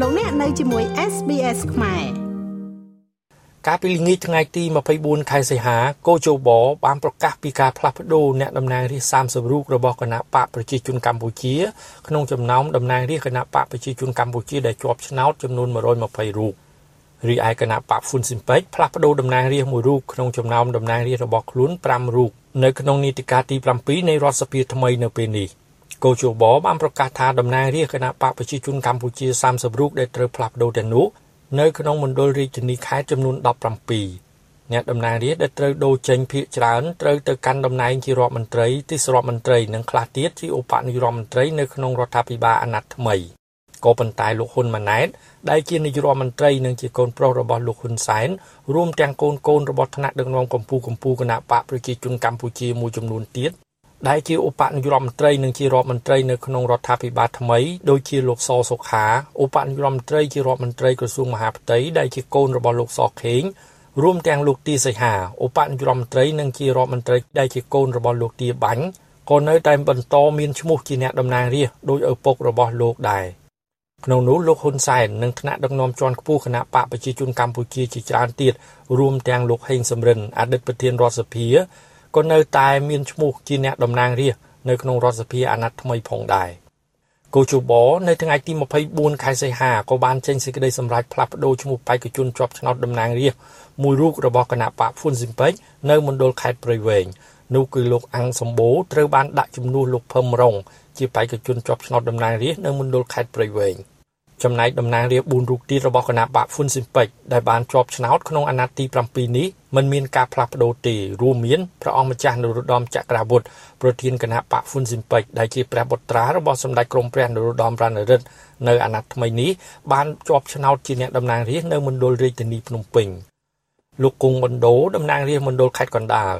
លោកអ្នកនៅជាមួយ SBS ខ្មែរកាលពីល្ងាចថ្ងៃទី24ខែសីហាកោជបបានប្រកាសពីការផ្លាស់ប្តូរអ្នកតំណាងរាស្ត្រ30រូបរបស់គណៈបកប្រជាជនកម្ពុជា ក្នុងចំណោមតំណាងរាស្ត្រគណៈបកប្រជាជនកម្ពុជាដែលជាប់ឆ្នោតចំនួន120រូបរីឯគណៈបកហ្វុនស៊ីមពេចផ្លាស់ប្តូរតំណាងរាស្ត្រមួយរូបក្នុងចំណោមតំណាងរាស្ត្ររបស់ខ្លួន5រូបនៅក្នុងនីតិកាលទី7នៃរដ្ឋសភាថ្មីនៅពេលនេះ កោជបបានប្រកាសថាតំណាងរាស្ត្រគណៈបកប្រជាជនកម្ពុជា30រូបដែលត្រូវផ្លាស់ប្តូរទាំងនោះនៅក្នុងមណ្ឌលរាជធានីខេត្តចំនួន17អ្នកតំណាងរាស្ត្រដែលត្រូវដូរចេញភាគច្រើនត្រូវទៅកាន់តំណែងជារដ្ឋមន្ត្រីទីសរដ្ឋមន្ត្រីនិងខ្លះទៀតជាឧបនាយករដ្ឋមន្ត្រីនៅក្នុងរដ្ឋាភិបាលអាណត្តិថ្មីក៏ប៉ុន្តែលោកហ៊ុនម៉ាណែតដែលជានាយករដ្ឋមន្ត្រីនិងជាកូនប្រុសរបស់លោកហ៊ុនសែនរួមទាំងកូនកូនរបស់ថ្នាក់ដឹកនាំកម្ពុជាកម្ពុជាគណៈបកប្រជាជនកម្ពុជាមួយចំនួនទៀត ដែលជាឧបនាយករដ្ឋមន្ត្រីនិងជារដ្ឋមន្ត្រីនៅក្នុងរដ្ឋាភិបាលថ្មីដូចជាលោកសសុខាឧបនាយករដ្ឋមន្ត្រីជារដ្ឋមន្ត្រីក្រសួងមហាផ្ទៃដែលជាកូនរបស់លោកសខេងរួមទាំងលោកទីសីហាឧបនាយករដ្ឋមន្ត្រីនិងជារដ្ឋមន្ត្រីដែលជាកូនរបស់លោកទាបាញ់ក៏នៅតែបន្តមានឈ្មោះជាអ្នកតំណាងរាស្ត្រដោយឪពុករបស់លោកដែរក្នុងនោះលោកហ៊ុនសែននិងថ្នាក់ដឹកនាំជាន់ខ្ពស់គណៈបកប្រជាជនកម្ពុជាជាច្រើនទៀតរួមទាំងលោកហេងសំរិនអតីតប្រធានរដ្ឋសភា ក៏នៅតែមានឈ្មោះជាអ្នកតំណាងរាស្ត្រនៅក្នុងរដ្ឋសភាអាណត្តិថ្មីផងដែរគូជបនៅថ្ងៃទី24ខែសីហាក៏បានចេញសេចក្តីសម្រេចផ្លាស់ប្តូរឈ្មោះបេក្ខជនជាប់ឆ្នោតតំណាងរាស្ត្រមួយរូបរបស់គណៈបកហ្វុនស៊ីមពេចនៅមណ្ឌលខេត្តព្រៃវែងនោះគឺលោកអាំងសម្បូរត្រូវបានដាក់ជំនួសលោកភឹមរង ជាបេក្ខជនជាប់ឆ្នោតតំណាងរាស្ត្រនៅមណ្ឌលខេត្តព្រៃវែង។ ចំណែកតំណាងរាស្ត្រ4រូបទៀតរបស់គណៈបកហ្វុនស៊ីមពេចដែលបានជាប់ឆ្នោតក្នុងអាណត្តិទី7នេះមិនមានការផ្លាស់ប្ដូរទេរួមមានព្រះអង្គម្ចាស់នរោត្តមចក្រវុឌ្ឍប្រធានគណៈបកហ្វុនស៊ីមពេចដែលជាព្រះបុត្រារបស់សម្ដេចក្រមព្រះនរោត្តមរណរដ្ឋនៅអាណត្តិថ្មីនេះបានជាប់ឆ្នោតជាអ្នកតំណាងរាស្ត្រនៅមណ្ឌលរាជធានីភ្នំពេញលោកគង់មណ្ឌលតំណាងរាស្ត្រមណ្ឌលខេត្តកណ្ដាល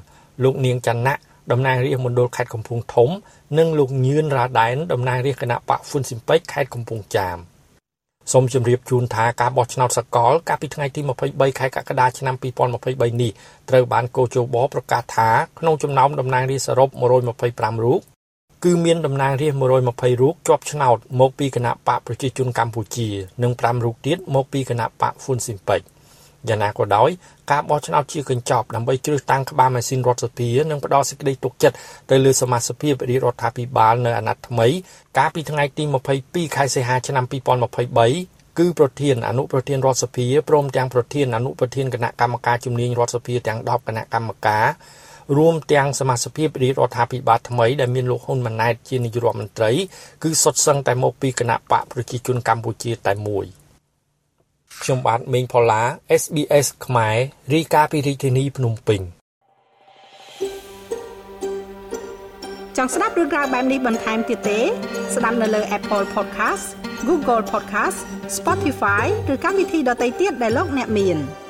លោកនាងច័ន្ទៈតំណាងរាស្ត្រមណ្ឌលខេត្តកំពង់ធំ និងលោកញឿនរ៉ាដែនតំណាងរាស្ត្រគណៈបកហ្វុនស៊ីមពេចខេត្តកំពង់ចាម។ សូមជម្រាបជូនថាការបោះឆ្នោតសកល កាលពីថ្ងៃទី23ខែកក្កដាឆ្នាំ2023នេះត្រូវបានកោជបប្រកាសថាក្នុងចំណោមតំណាងរាស្ត្រសរុប125រូបគឺមានតំណាងរាស្ត្រ120រូបជាប់ឆ្នោតមកពីគណៈបកប្រជាជនកម្ពុជា និង5រូបទៀតមកពីគណៈបកហ្វុនស៊ីមពេច យ៉ាងណាក៏ដោយការបោះឆ្នោតជាកញ្ចប់ដើម្បីជ្រើសតាំងក្បាលម៉ាស៊ីនរដ្ឋសភានិងផ្ដល់សេចក្តីទុកចិត្តទៅលើសមាជិកភាពរាជរដ្ឋាភិបាលនៅអាណត្តិថ្មី កាលពីថ្ងៃទី22ខែសីហាឆ្នាំ2023គឺប្រធានអនុប្រធានរដ្ឋសភាព្រមទាំងប្រធានអនុប្រធានគណៈកម្មការជំនាញរដ្ឋសភាទាំង10គណៈកម្មការរួមទាំងសមាជិកភាពរាជរដ្ឋាភិបាលថ្មីដែលមានលោកហ៊ុនម៉ាណែតជានាយករដ្ឋមន្ត្រីគឺសុទ្ធសឹងតែមកពីគណៈបកប្រជាជនកម្ពុជាតែមួយ។ ខ្ញុំបាទមេងផល្លា SBS ខ្មែររីកាពីរាជធានីភ្នំពេញចង់ស្ដាប់រឿងក្រៅបែបនេះបន្ថែមទៀតទេ ស្ដាប់នៅលើ Apple Podcast Google Podcast Spotify ឬកម្មវិធីដទៃទៀតដែលលោកអ្នកមាន។